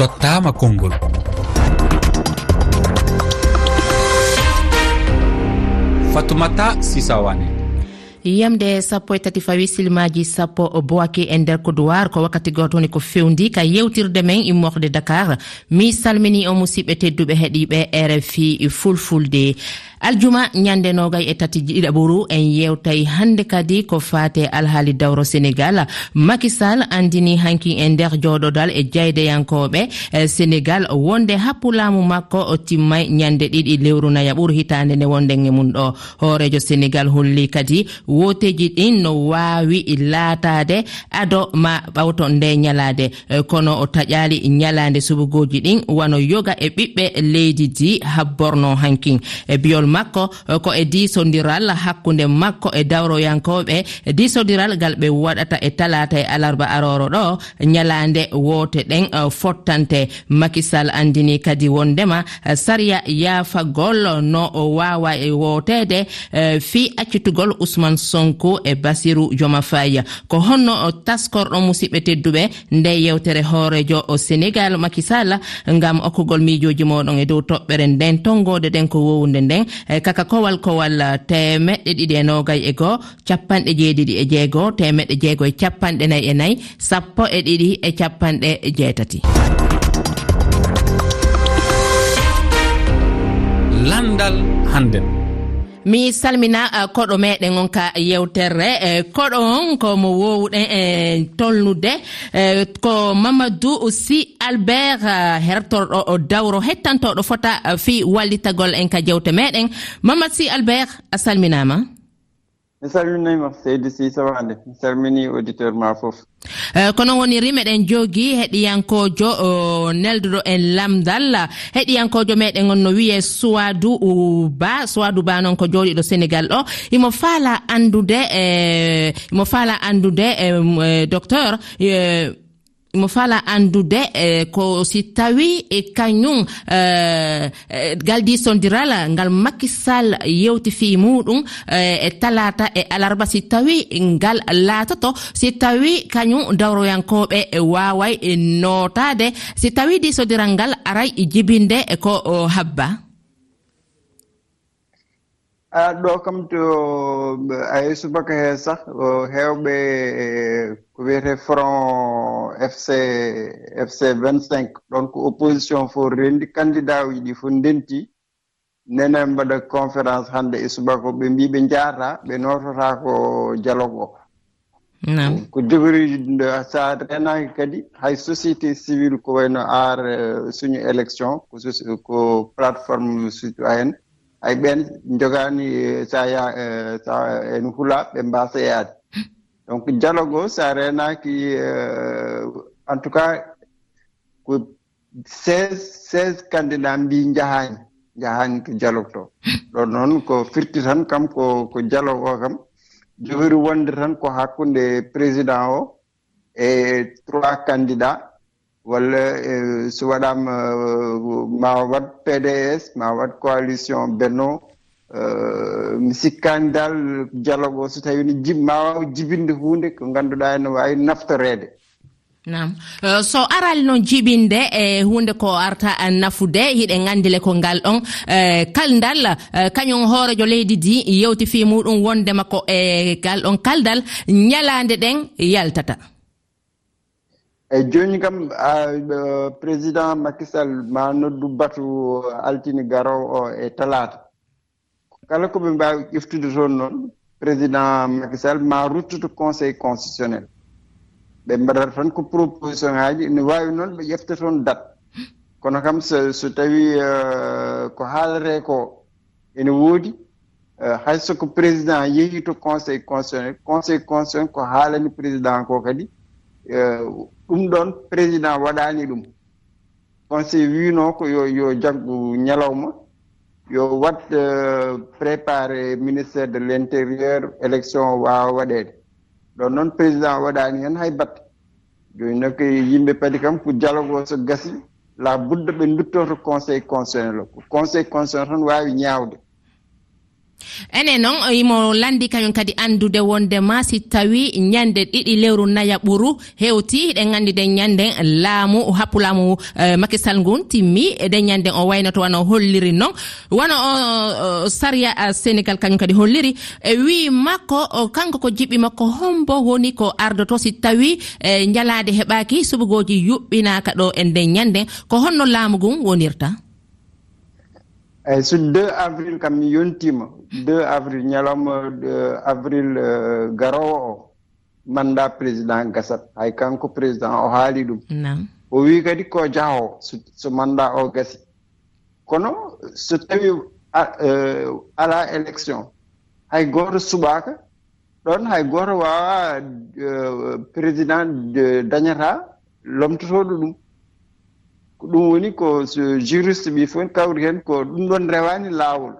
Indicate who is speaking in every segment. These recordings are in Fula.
Speaker 1: tottama konngol. Fatoumata sisawane.
Speaker 2: yamde sappo e tati fawi silmaji sappo boaki e nder kodowar ko wakkati goto woni ko fewndi ka yewtirde men e immorde dakar. Mi salmini o musidɓe tedduɓe heeɗiɓe rfi fulfulde. Aljuma ñande nogay e tati ɗiɗaɓoru en yewtay hande kadi ko fate alhaali dawro sénégal. Makisal andini hanki e nder joɗodal e jeydeyankoɓe e sénégal. Wonde happulamu makko timmay ñande ɗiɗi lewru nayaɓuru hitande nde wonden e mum ɗo. Hoorejo sénégal holli kadi woteji ɗin no wawi laatade ado ma ɓawto nde nyalade e, kono o taƴali nyalade subugoji ɗin wano yoga e ɓiɓɓe leydi di habborno hankin. E biyol makko e, ko e disodiral hakkunde makko e dawroyankoɓe disodiral gal ɓe waɗata e talata e alarba aroro ɗo nyalande wote ɗen e, fottante. Makisal andini kadi wondema sariya yafagol no wawa e wotede fi accitugol ousmane sonko e basiru joma faya ko honno taskorɗo musidɓe tedduɓe nde yewtere hoorejo sénégal makisala ngam okkugol miijoji moɗon e dow toɓɓere nden tongode ɗen ko wowunde nden. E kaka kowal kowal temeɗɗe ɗiɗi e nogay e goo capanɗe jeeɗiɗi e jeegoo temeɗɗe jeego e capanɗe nayyi e nayyi sappo e ɗiɗi e capanɗe jeetati.
Speaker 1: Landal handen.
Speaker 2: mi salmina eh, koɗo meɗen on ka yewterre e eh, koɗo on komo wowɗen e tolnude ko mamadou si albert hertorɗo o dawro hettantoɗo fota fi wallitagol en ka jewte meɗen. Mamadou si albert a salminama.
Speaker 3: mi salminima seydi sisawande mi salmini auditeur ma foof
Speaker 2: fof eh, kono woni rimeɗen jogii heɗiyankojo nelduɗo en lamdal. Heɗiyankojo meɗen on no wiye suwadou ba. Suwadou ba noon ko joɗiɗo sénégal ɗo. Imo faala andude eh, imo faala andude eh, docteur mo fala andude e ko si tawi e kañum e, e, galdi sondiral ngal makisal yewti fi muɗum e, e talata e alarba si tawi ngal laatoto. Si tawi kañum dawroyankoɓe waway notade si tawi di sondiral ngal aray jibinde ko habba?
Speaker 3: A ɗo kam to ayisubaka he sah hewɓe wiyete front fc fc vingt cinq ɗon ko opposition fo rendi candidat uji ɗi fof ndenti. Nene mbaɗa conférence hannde e subaka ɓe mbi ɓe jaata ɓe notota ko dialogue o. Ko jogoriji sa renaki kadi hay société civile ko wayno ar e, suñu élection ko ko plateforme citoyenne. Hay ɓen jogani e, sa ya e, sa en hula ɓe mbasa yaade donc dialogue o sa renaki euh, en tout cas ko seize seize candidat mbi jahani jahani to dialogue to. Ɗon noon ko firti tan kam ko ko dialogue o kam. Jogori wonde tan ko hakkunde président o e trois candidat walla e, so waɗama ma wat pds ma wat coalition benno Eh, mi sikkani dal dialogue o so tawi no jib ma waw jibinde hunde ko ganduɗa ene wawi naftorede.
Speaker 2: Nam uh, eh, so aral noon jiɓinde e eh, hunde ko arta nafude hiɗen gandile ko ngal ɗon eh, kaldal eh, kañum hoorejo leydi di yewti fi muɗum wondema ko e eh, gal ɗon kaldal ñalande ɗen yaltata.
Speaker 3: Eyi joni kam uh, président makisal ma noddu batu altini garowo o e talata. kala ko ɓe mbaawi ƴeftude toon noon président makisal ma ruttude conseil constitutionnel. Ɓe mbaɗata tan ko proposition haaji ne waawi noon ɓe ƴefta toon date. Kono kam so tawii euh, ko haalate ko ene woodi euh, hay soko président yehii to conseil constitutionnel conseil constitutionnel ko haalani président ko kadi euh, ɗum ɗon président waɗaani ɗum. Conseil wiinoo ko yo yo jaggu ñalawma yo wat eh, préparé ministére de l' intérieur élection waawa waɗeede ɗon noon président waɗaani heen hay batte. Joni noon ko yimɓe padi kam ko dialogue o so gasi la budda ɓe duttoto conseil constitutionnel o ko conseil constitutionnel tan waawi ñaawde
Speaker 2: ene noon e imo landi kañum kadi andude wondema si tawi ñande ɗiɗi lewru naya ɓuru hewti ɗen gandi den ñanden laamu happu laamu e, makisal ngun timmi eɗen ñanden o waynoto wano holliri noon wano o saria sénégal kañum kadi holliri. E wi makko kanko ko jiɓɓi makko hombo woni ko ardoto si tawi e jalade heɓaki subugoji yuɓɓinaka ɗo e nden ñanden ko honno laamu ngun wonirta?
Speaker 3: eyyi so 2 avril kam mi yontima 2 avril ñalawma avril euh, garowo o. Mandat président gasat. Hay kanko président o haali ɗum. O wi kadi ko jahowo so mandat o gasi. Kono so tawi euh, ala élection hay goto suɓaka ɗon hay goto wawa euh, président dañata lomtotoɗo ɗum. ko ɗum woni ko so juriste ɓi fof kawri heen ko ɗum ɗon rewani laawol.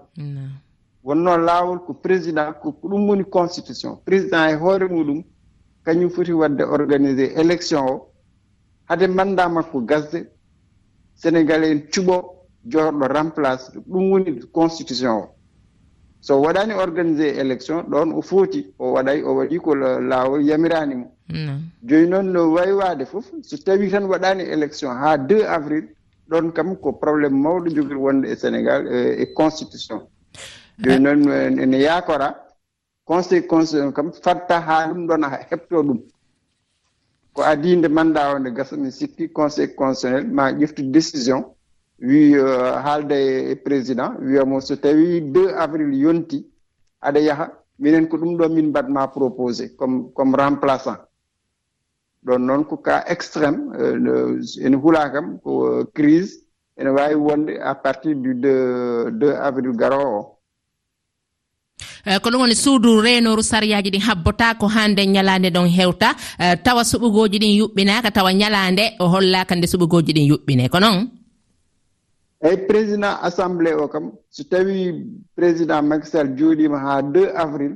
Speaker 3: Wonno laawol ko président ko ɗum woni constitution. Président e hoore muɗum kañum foti wadde organisé élection o. Hade manda makko gasde sénégal en cuɓo jorɗo remplace. Ɗum woni constitution o. So waɗani organisé élection ɗon o footi o waɗay o waɗi ko laawol yamirani mo. joni noon no wawi fof so tawi tan waɗani élection ha 2 avril ɗon kam ko probléme mawɗo jogiri wonde e sénégal e, e constitution. Joni ah. noon ene yakora conseil constitution kam fatta ha ɗum ɗon a hepto ɗum. Ko adinde mandat o nde gasa mi sikki conseil constitutionnel ma ƴeftu décision wi euh, haalda e président wiyamo so tawi 2 avril yonti aɗa yaaha minen ko ɗum ɗo min mbaɗma proposé comme comme remplaçant. ɗon noon ko cas extrême euh, ene huula kam ko euh, crise ene wawi wonde à partir du 2 2 avril garowo o euh,
Speaker 2: ko ɗum woni suudu renoru sariyaji ɗin habbota ko hande ñalande ɗon hewta. Tawa suɓugoji ɗin yuɓɓinaka tawa ñalande o hollaka nde suɓugoji ɗin yuɓɓine ko noon?
Speaker 3: Eyyi président assemblé o kam so tawi président makisal jooɗima ha 2 avril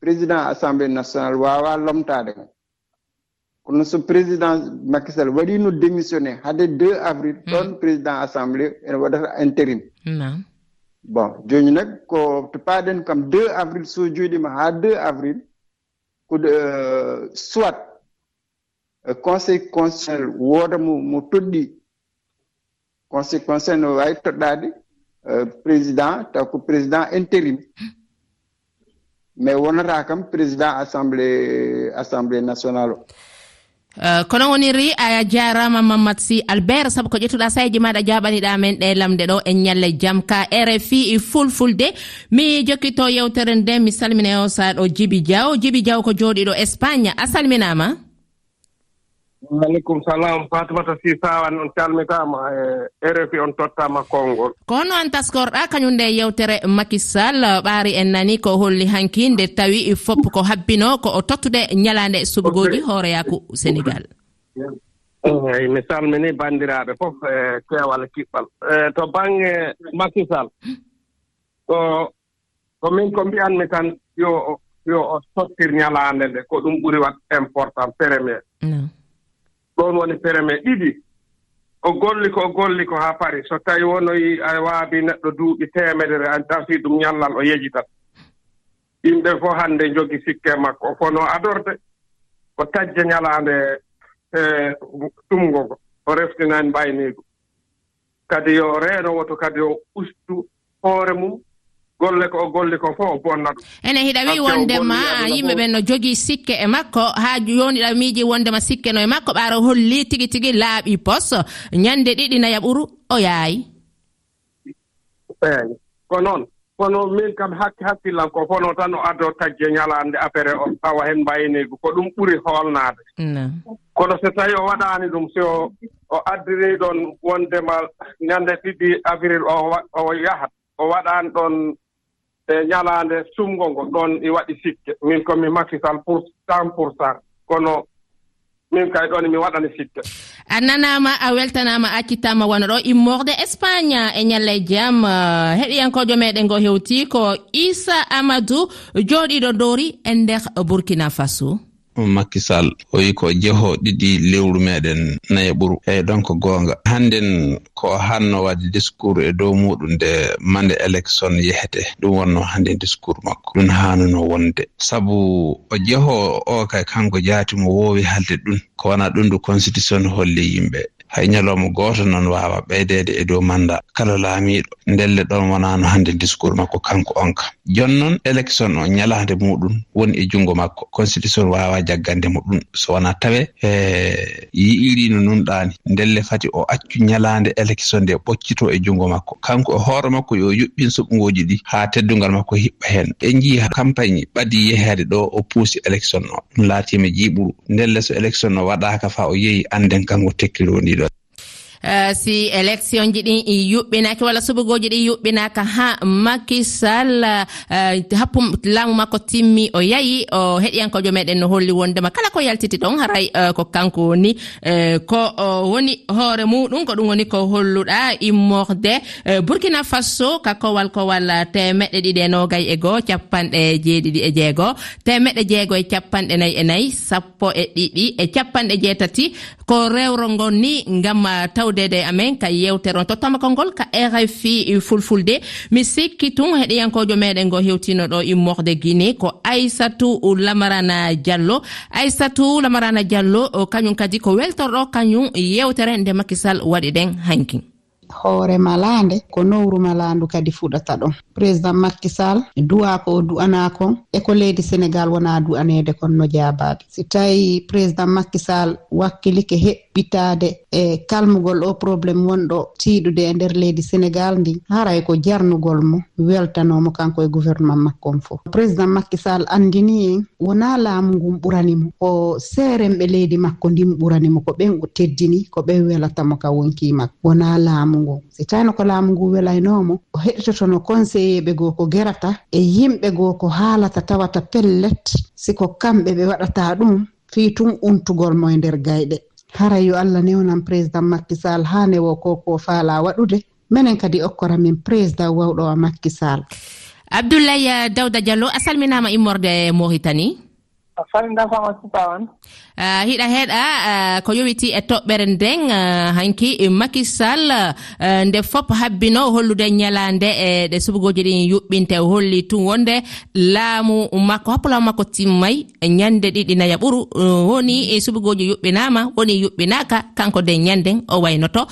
Speaker 3: président assemblé national wawa lomtade kam. kono so président makisal waɗino démissionné hade 2 avril hmm. ɗon président assemblé ene waɗata intérim. Bon joni nag ko to paaɗen kam 2 avril so jooɗima ha 2 avril ko euh, soit euh, conseil constitutionnel wooda mo mo toɗɗi conseil constitutionnel no waawi toɗɗaade euh, président taw ko président intérim. Mais wonata kam président assemblé assemblé nationale o.
Speaker 2: Eh, kono woniri a jarama mamadou sy albert. Saabu ko ƴettuɗa sayji maɗa jaɓaniɗa men ɗe lamde ɗo en ñalle jaam ka rfi e fulfulde. Mi jokkito yewtere nde mi salmina o sa ɗo djiby diaw. Djibi diaw ko jooɗiɗo espagne. A salminama?
Speaker 4: waaleykum salam fatimata si sawan e on calmitama e rfi on tottama konngol.
Speaker 2: Ko honno an taskorɗa kañum nde e yewtere makisal ɓaari en nani ko holli hanki nde tawi fop ko habbino ko o tottude ñalande suɓugoji hooreyaku sénégal.
Speaker 4: Eyi mi salmini banndiraaɓe fof e keewal e kiɓɓal. To baŋnge makisal ko ko min ko mbiyanmi tan yo yo o tottir ñalande nde ko ɗum ɓuri wat important premier ɗon woni pereme ɗiɗi. O golli ko o golli ko haa pari. So tawi wonoyi a waabi neɗɗo duuɓi teemedere a dasii ɗum ñallal o yejitat yimɓe fof hannde njogii sikke makko. O fonoo adorde o tajja ñalaande e ɗumgo ngo. O reftinani mbayniigo kadi yo reeno woto kadi o ustu hoore mum golle ko golli ko fof o bonna ɗum.
Speaker 2: Ene hiɗa wi wondema yimɓe ɓen no jogii sikke e makko haa yoniɗa miiji wondema sikke no e makko ɓaara holli tigi tigi laaɓi pos ñannde ɗiɗi nayi ɓuru o yaayi.
Speaker 4: Eeyi. Ko noon kono min kam hakke hakkillam ko fono tan o addo tagge ñalaande affaire o tawa heen mbayneegu ko ɗum ɓuri hoolnaade kono so tawii o waɗaani ɗum so o addirii ɗoon wondema ñannde ɗiɗi avril o o yahat o waɗaani ɗoon e ñalaande sumgo ngo ɗon i waɗi sikke. Min komi makisal pour cent pour cent. Kono min kay ɗon mi waɗani sikke.
Speaker 2: A nanama a weltanama a wona ɗo immorde espagne e ñalle jam. Eh, heɗiyankojo meɗen ngo hewti ko issa amadou jooɗiɗo dowri e nder burkina faso.
Speaker 5: makisal o wi ko jeho ɗiɗi lewru meɗen nayi ɓuru. Eyyi donc goonga. Hannden ko hanno wadde discours e dow muɗum nde mande élection yehete ɗum wonno hannde discours makko. Ɗum hanuno wonde. Sabu o jeho o kay kanko jaati mo woowi halde ɗum ko wona ɗum ndu constitution holli yimɓe. hay ñalawma gooto noon waawa ɓeydeede e dow manda kala laamiiɗo ndelle ɗon wonaano hannde discours makko kanko on ka. Jooni noon élection o ñalaande muɗum woni e junngo makko. Constitution waawa jaggande mo ɗum so wonaa tawe e eh, yi'iri nunɗaani. Ndelle fati o accu ñalaande élection nde ɓoccitoo e junngo makko. Kanko e hoore makko yo yuɓɓin suɓngooji ɗi haa teddungal makko hiɓɓa heen. Ɓe njii campagne ɓadii yeheede ɗo o puusi élection o. Ɗum laatiima jiiɓuru. Ndelle so élection o waɗaaka faa o yehi annden kanko tekkiroondiɗo
Speaker 2: Eh, si élection ji ɗin yuɓɓinaki walla suɓugoji ɗin yuɓɓinaka ha makisal eh, happu laamu makko timmi o yayi o heɗiyankojo meɗen no holli wondema. Kala ko yaltiti ɗon haray eh, ko kanko woni ko woni hoore muɗum ko ɗum woni ko holluɗa immorde burkina faso ka kowal kowal temeɗɗe ɗiɗi e nogay e goo capanɗe jeeɗiɗi e jeegoo. Temeɗɗe jeego e capanɗe nayi e nayi sappo e ɗiɗi e capanɗe jeetati. Ko rewro ngon ni ngam tawde jawdede amen ka yewtere on tottamako ngol ka rfi fulfulde mi sikki tun heɗiyankojo meɗen go hewtino ɗo immorde guinée ko aissatou lamarana diallo aissatou lamarana diallo kañum kadi ko weltorɗo kañum yewtere nde makisal waɗi ɗen hanki
Speaker 6: hoore laande ko nowru laandu kadi fuɗata ɗon président makkisal duwa ko o du'ana kon e ko leydi sénégal wona du'anede kon no jaabaade. Si tawi président makkisal wakkilike heɓɓitaade e kalmugol o probléme wonɗo tiiɗude e nder leydi sénégal ndi haray ko jarnugol mo weltanomo kanko e gouvernement makkon fof. Président makkisal andini en wona laamu ngun ɓuranimo ko seeremɓe leydi makko ndin ɓuranimo ko ɓen teddini ko ɓen welatamo ka wonki makko. Wona laamu ngu si tawino ko laamu ngu welaynomo o heɗitotono conseiller goo ko gerata e yimɓe goo ko haalata tawata pellet siko kamɓe ɓe waɗata ɗum fii tun untugol mo e nder gayɗe. Hara yo allah newnan président makkisal haa newo ko ko faala waɗude minen kadi okkora min président wawɗo a makkisal
Speaker 2: abdoulaye dawda diallo a salminama immorde
Speaker 7: mauritanie. faminda supawan
Speaker 2: pawan hiɗa heeɗa ko yowiti e toɓɓere nden hanki makisal nde fop habbino hollude ñalande e ɗe subugoji ɗin yuɓɓinte holli tun wonde. Laamu makko hoppo makko timmay ñande ɗiɗi naya ɓuru woni e subugoji yuɓɓinama woni yuɓɓinaka kanko de ñanden o waynoto.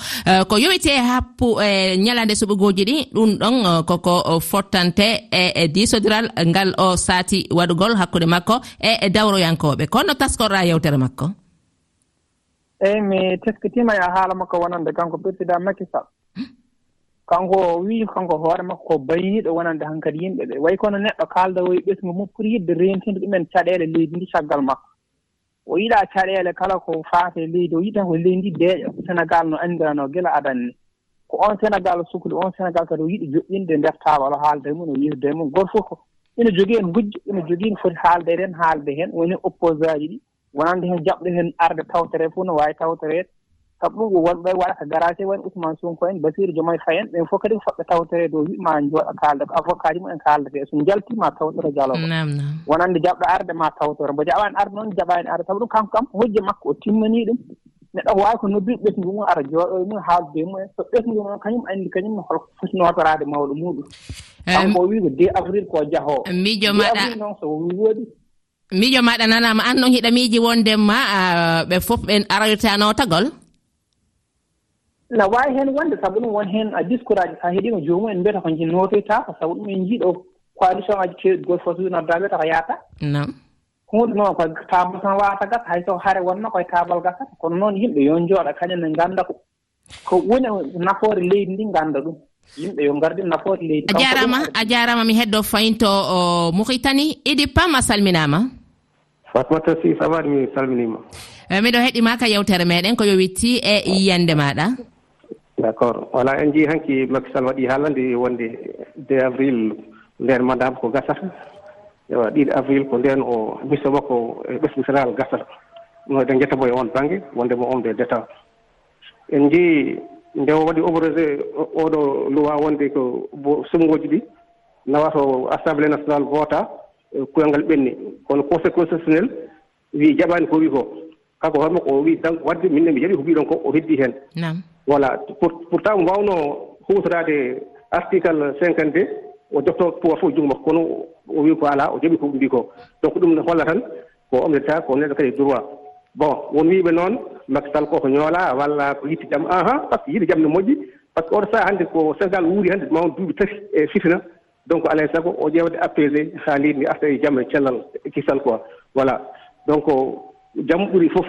Speaker 2: Ko yowiti e happu e ñalande subugoji ɗin ɗum ɗon koko fottante e, e disodiral ngal o sati waɗugol hakkude makko e dawroyankoɓe. Kono taskorɗa yewtere makko?
Speaker 7: Eyi mi teskitima e haala makko wonande kanko président makisal. Kanko wi kanko hoore makko ko bayiiɗo wonande han kadi yimɓe ɓe. Wayi kono neɗɗo kaaldawoye ɓesgu mum pour yidde rentinde ɗumen caɗele leydi ndi caggal makko. O yiɗa caɗele kala ko faate leydi o yiɗa ko leydi ndi deeƴa sénégal no anndirano gila adan ni. Ko on sénégal sukli on sénégal kadi o yiɗi joƴƴinde ndeftaa o haalda e mum o yewda e mum goto fof ina jogii en gujjo ina jogii no foti haalde eɗen haalde heen woni opposant aji ɗi. Wonande heen jaɓɗo heen arde tawtere fof no waawi tawtereede sabu ɗum wonɓe waɗata garage e woni ousmane sonko en basiru jomay fay en. Ɓen fof kadi ko foɗɓe tawtoree dow wiima jooɗa kaalde ko avocat ji mumen kaaldete so jalti ma tawtoro dialogue wonande jaɓɗo arde ma tawtoro mbo jaɓaani arde noon jaɓaani arde. Sabu ɗum kanko kam hojje makko o timmanii ɗum. neɗɗo omo waawi ko noddude ɓesngu mum ara jooɗo e mum haaldude e mumen so ɓesngu noon kañum anndi kañum holko foti nootoraade mawɗo muɗum kanko o wii ko deux avril ko jahoo.
Speaker 2: miijo maɗa
Speaker 7: noon so woodi.
Speaker 2: miijo maɗa nanama an noon hiɗa miiji wondema ɓe fof ɓe aroytanoo tagol?
Speaker 7: No waawi heen wonde sabu ɗum won heen discours aji so a heɗiima joomum en mbiyata ko nootoytaako sabu ɗum en njiiɗo coalition aji kewɗi gooto fof wi noddaaɓe to ko yaata
Speaker 2: non
Speaker 7: hunde noon koye taabal tan waawata gasa hay so hare wonno koye taabal gasata kono noon yimɓe yo njooɗa kañumne ngannda ko. Ko woni nafoore leydi ndi ngannda ɗum. Yimɓe yo ngardi nafoore leydi
Speaker 2: a jarama a jarama mi heddo fayinto o mouhitani idi pam a salminaama.
Speaker 8: Fatmata si sawari mi salminima eh,
Speaker 2: miɗo heɗima ka yewtere meɗen ko yo witti e yiyande maɗa
Speaker 8: d' accord voilà en jii hanki makisal waɗi haalande wonde 2 avril nden madame ko gasata ewa ɗiɗi avril ko nden o misso makko e ɓesmitiral gasata. Ɗum eɗen jettamo e on bange wondemo on de d' en jii nde o waɗi obrosé oɗo loi wonde ko sumgoji ɗi nawato assemblé national vota e kuyangal ɓenni. Kono conseil constitutionnel wi jaɓani ko wi ko. Kanko hoore makko o wi tan wadde minne mi jaɓi ko mbiɗon ko o heddi
Speaker 2: heen
Speaker 8: voilà. Pourtant mo wawno hutorade article cinquante deux o jofto pouvoir fof jungo makko. Kono o wi ko ala o joɓi ko mbi ko. Donc ɗum ne holla tan ko homme d'état ko neɗɗo kadi droit. Bon won wiɓe noon makky sall ko ñoola walla ko yitti jam ahan par ce que yiɗi jam ne moƴƴi par ce que oto sahaa hannde ko sénégal wuuri hannde ma duuɓi tati e fitina. Donc alaa sago o ƴeewde apaisé haa leydi ndi arta e jam e cellal e kisal quoi. Voilà. Donc jam ɓuri fof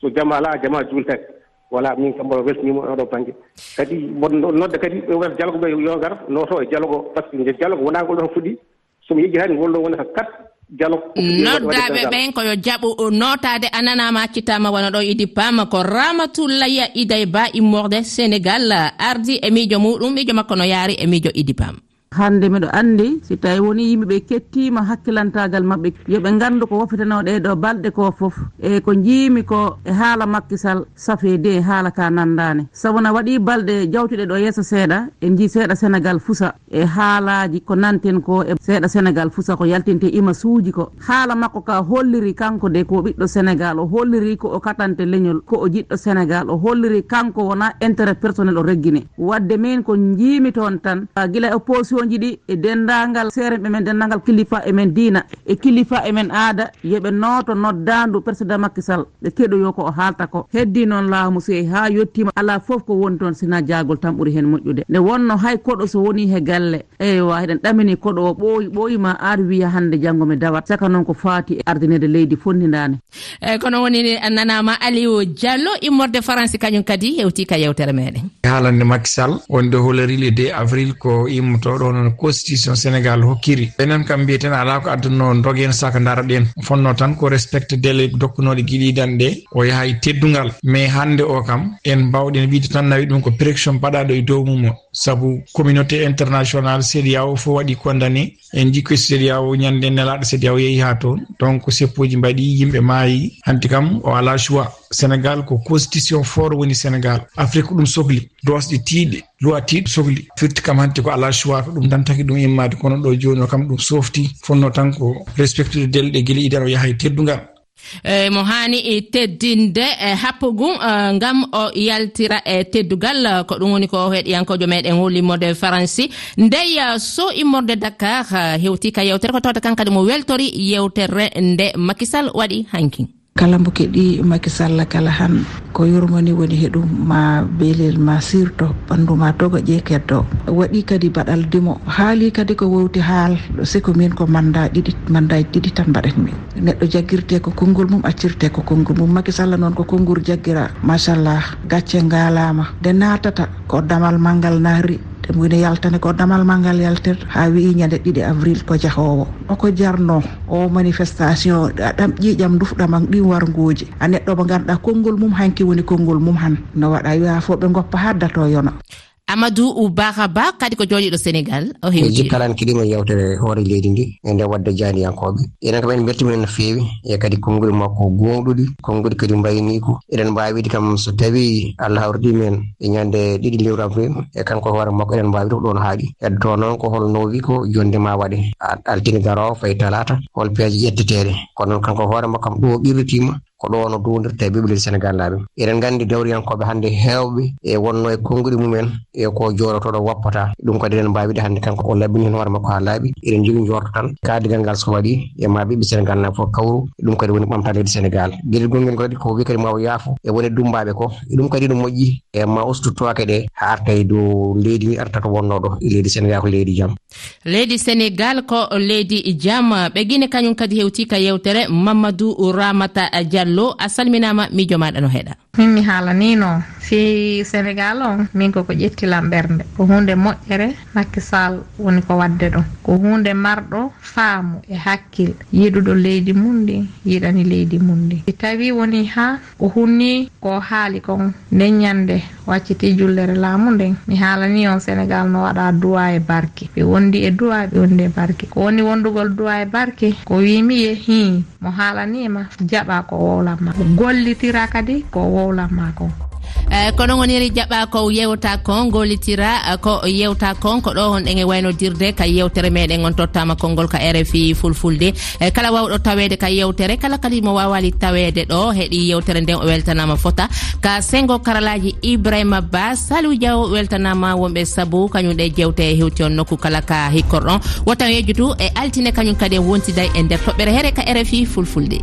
Speaker 8: so jam alaa jama juultake voilà min kam mboɗo weltanima oɗo banggue kadi mboɗo nodda kadi ɓe wata dialogue ɓe yo ngar nooto e dialogue o par ce que dialogue wonaa ngol ɗon fuɗɗi. somi yejjitani ngolɗo woni ko kat dialogue
Speaker 2: noddaɓe ɓen koyo jaɓu notade ananama accitama wona ɗo idi pama ko ramatoullaya iday ba immorde sénégal ardi e miijo muɗum miijo makko no yaari e miijo idi pama
Speaker 9: hande miɗo andi si tawi woni yimɓeɓe kettima hakkillantagal mabɓe yooɓe gandu ko woppitano ɗeɗo balɗe ko foof e ko jiimi ko e haala makkisal safede e haala ka nandani sabuna waɗi balɗe jawtuɗe ɗo yeeso seeɗa en ji seeɗa sénégal fusa e haalaji ko nanten ko e seeɗa sénégal fusa ko yaltinte ima suuji ko. Haala makko ka holliri kanko de ko ɓiɗɗo sénégal o holliri ko o katante leñol ko o jiɗɗo sénégal o holliri kanko wona intérêt personnel o reggini. Wadde min ko jiimi toon tan gila opposition kiloji ɗi e dendagal seeremɓe men dendagal kilifa emen diina. E kilifa emen aada yooɓe nooto noddandu président makisal ɓe keɗoyo ko o haalta ko. Heddi noon laamu seyi ha yettima ala foof ko woni toon sina jagol tan ɓuuri hen moƴƴude. Nde wonno hay koɗo so woni he galle. Eywa eɗen ɗamini koɗo o ɓooyi ɓooyima ar wiya hande janggo mi dawat. Saka noon ko faati e ardinede leydi fonnidani
Speaker 2: eyyi kono woni nanama aliou diallo immorde france kañum kadi hewti ka yewtere meɗen
Speaker 10: haalande makisal wonde holorili 2 avril ko immotoɗo noon constitution sénégal hokkiri. Enen kam mbiyeten ala ko adduno dogen saka dara ɗen fonno tan ko respecte délai dokkunoɗe guiɗiɗan ɗe o yaha e teddugal mais hande o kam en mbawɗen wiide tan nawi ɗum ko préction mbaɗaɗo e dow mum o saabu communauté international sédiao fo waɗi condamné en jikkoy sédiao ñande nelaɗo sédiao yeehi ha toon. Donc seppoji mbaɗi yimɓe maayi. Hanti kam o ala choix. sénégal ko constitution fort woni sénégal. Afrique ko ɗum sohli dosɗe tiiɗe loi tiiɗe sohli. Firti kam hannti ko ala choix ko ɗum tan taki ɗum immade kono ɗo joni o kam ɗum softi. Fonno tan ko respectude delɗe guila idan o yaha e teddugal
Speaker 2: eyi mo hani e teddinde e happugum e, ngam o yaltira e teddugal e, ko ɗum woni ko heɗiyankojo meɗen hollimode franci ndey e, so immorde dakar hewti ka yewtere ko tawta kan kadi mo weltori yewtere nde makisal waɗi hankin
Speaker 11: kala mbo keɗi makisalla kala han ko yurmoni woni heɗum ma beelel ma sirto ɓanndu ma toga ƴeeketto waɗi kadi baɗal dimo haali kadi ko wowti haal siko min ko manda ɗiɗi mandaji ɗiɗi tan mbaɗatmi neɗɗo jaggirte ko konngol mum accirte ko konngol mum. Makisalla noon ko konngol jaggira machallah gacce ngalama nde natata ko damal malngal naari. te muyne yaltane ko damal ma yaltir ha wii ñande ɗiɗi avril ko jahowo. Oko jarno o manifestation ɗam ƴiƴam dufɗamam ɗin warguji a neɗɗo mo ganduɗa konngol mum hanki woni konngol mum han. No waɗa wiya fo ɓe goppa haddato yono
Speaker 2: amadou oubaka ba kadi ko jooɗiɗo sénégal o hewi
Speaker 12: jikkalan kiɗima yewtere hoore leydi ndi e nde wadde jaaniyankoɓe enen kam en beltiminen no fewi e kadi konnguli makko gonɗuɗi konnguli kadi mbayniko eɗen mbawi wiide kam so tawi allah hawridi men e ñande ɗiɗi lewram fewi e kanko hoore makko eɗen mbawi wiide ko ɗon haaɗi. Heddoto noon ko hol nowi ko jondema waɗe. Altini garowo fayi talata hol peeje ƴetteteɗe kono noon kanko hoore makko kam ɗo ɓirritima ko ɗo no duwodirta e ɓiɓɓe sénégal laaɓe eɗen nganndi dewriyankoɓe hannde heewɓe e wonno e konnguɗi mumen e ko jooɗotoɗo woppata. Ɗum kadi eɗen mbawiɗe hannde kanko o laɓɓini hen hoore makko ha laaɓi. Eɗen jogii jorto tan kaadigal ngal so waɗi e ma ɓiɓɓe sénégal naaɓe fof kawru. Ɗum kadi woni ɓamta leydi sénégal gueɗel gongel kadi ko wi kadi ma yaafo e woni e dumbaɓe ko e ɗum kadi no moƴƴi e ma ustu towake ɗe ha arta e dow leydi ndi arta to wonnoɗo e leydi sénégal ko leydi jaam
Speaker 2: leydi sénégal ko leydi jaam ɓe guine kañum kadi hewti ka yewtere mamadou ramata diallo. diallo a salminama mijo maɗa no heeɗa
Speaker 13: min mi haalanino fi sénégal o min koko ƴettilam ɓernde ko hunde moƴƴere makkisal woni ko wadde ɗon ko hunde marɗo faamu e hakkil. Yiɗuɗo leydi mum ndi yiɗani leydi mum ndi. Si tawi woni ha ko hunni ko haali kon nden ñande wacciti jullere laamu nden. Mi haalani on sénégal no waɗa duwa e barke. Ɓe wondi e duwa ɓe wondi e barke. Ko woni wondugol duwa e barke ko wimi ye hi mo haalanima jaɓa ko wowlanma gollitira kadi ko woowlanma eh,
Speaker 2: kon eyi kono goniri jaɓɓa ko yewta kon golitira eh, ko yewta kon ko ɗo honɗen e waynodirde ka yewtere meɗen on tottama konngol ka rfi fulfulde. E kala wawɗo tawede ka yewtere kala kadi mo wawali tawede ɗo heeɗi yewtere nden o weltanama fota. Ka sengo karalaji ibrahima ba saliou diaw weltanama wonɓe saabu kañum ɗe jewte e hewti on nokku kala ka hikkorɗon. Wotan yejjutu e altine kañum kadi en wontida e nder toɓɓere here ka rfi fulfulde.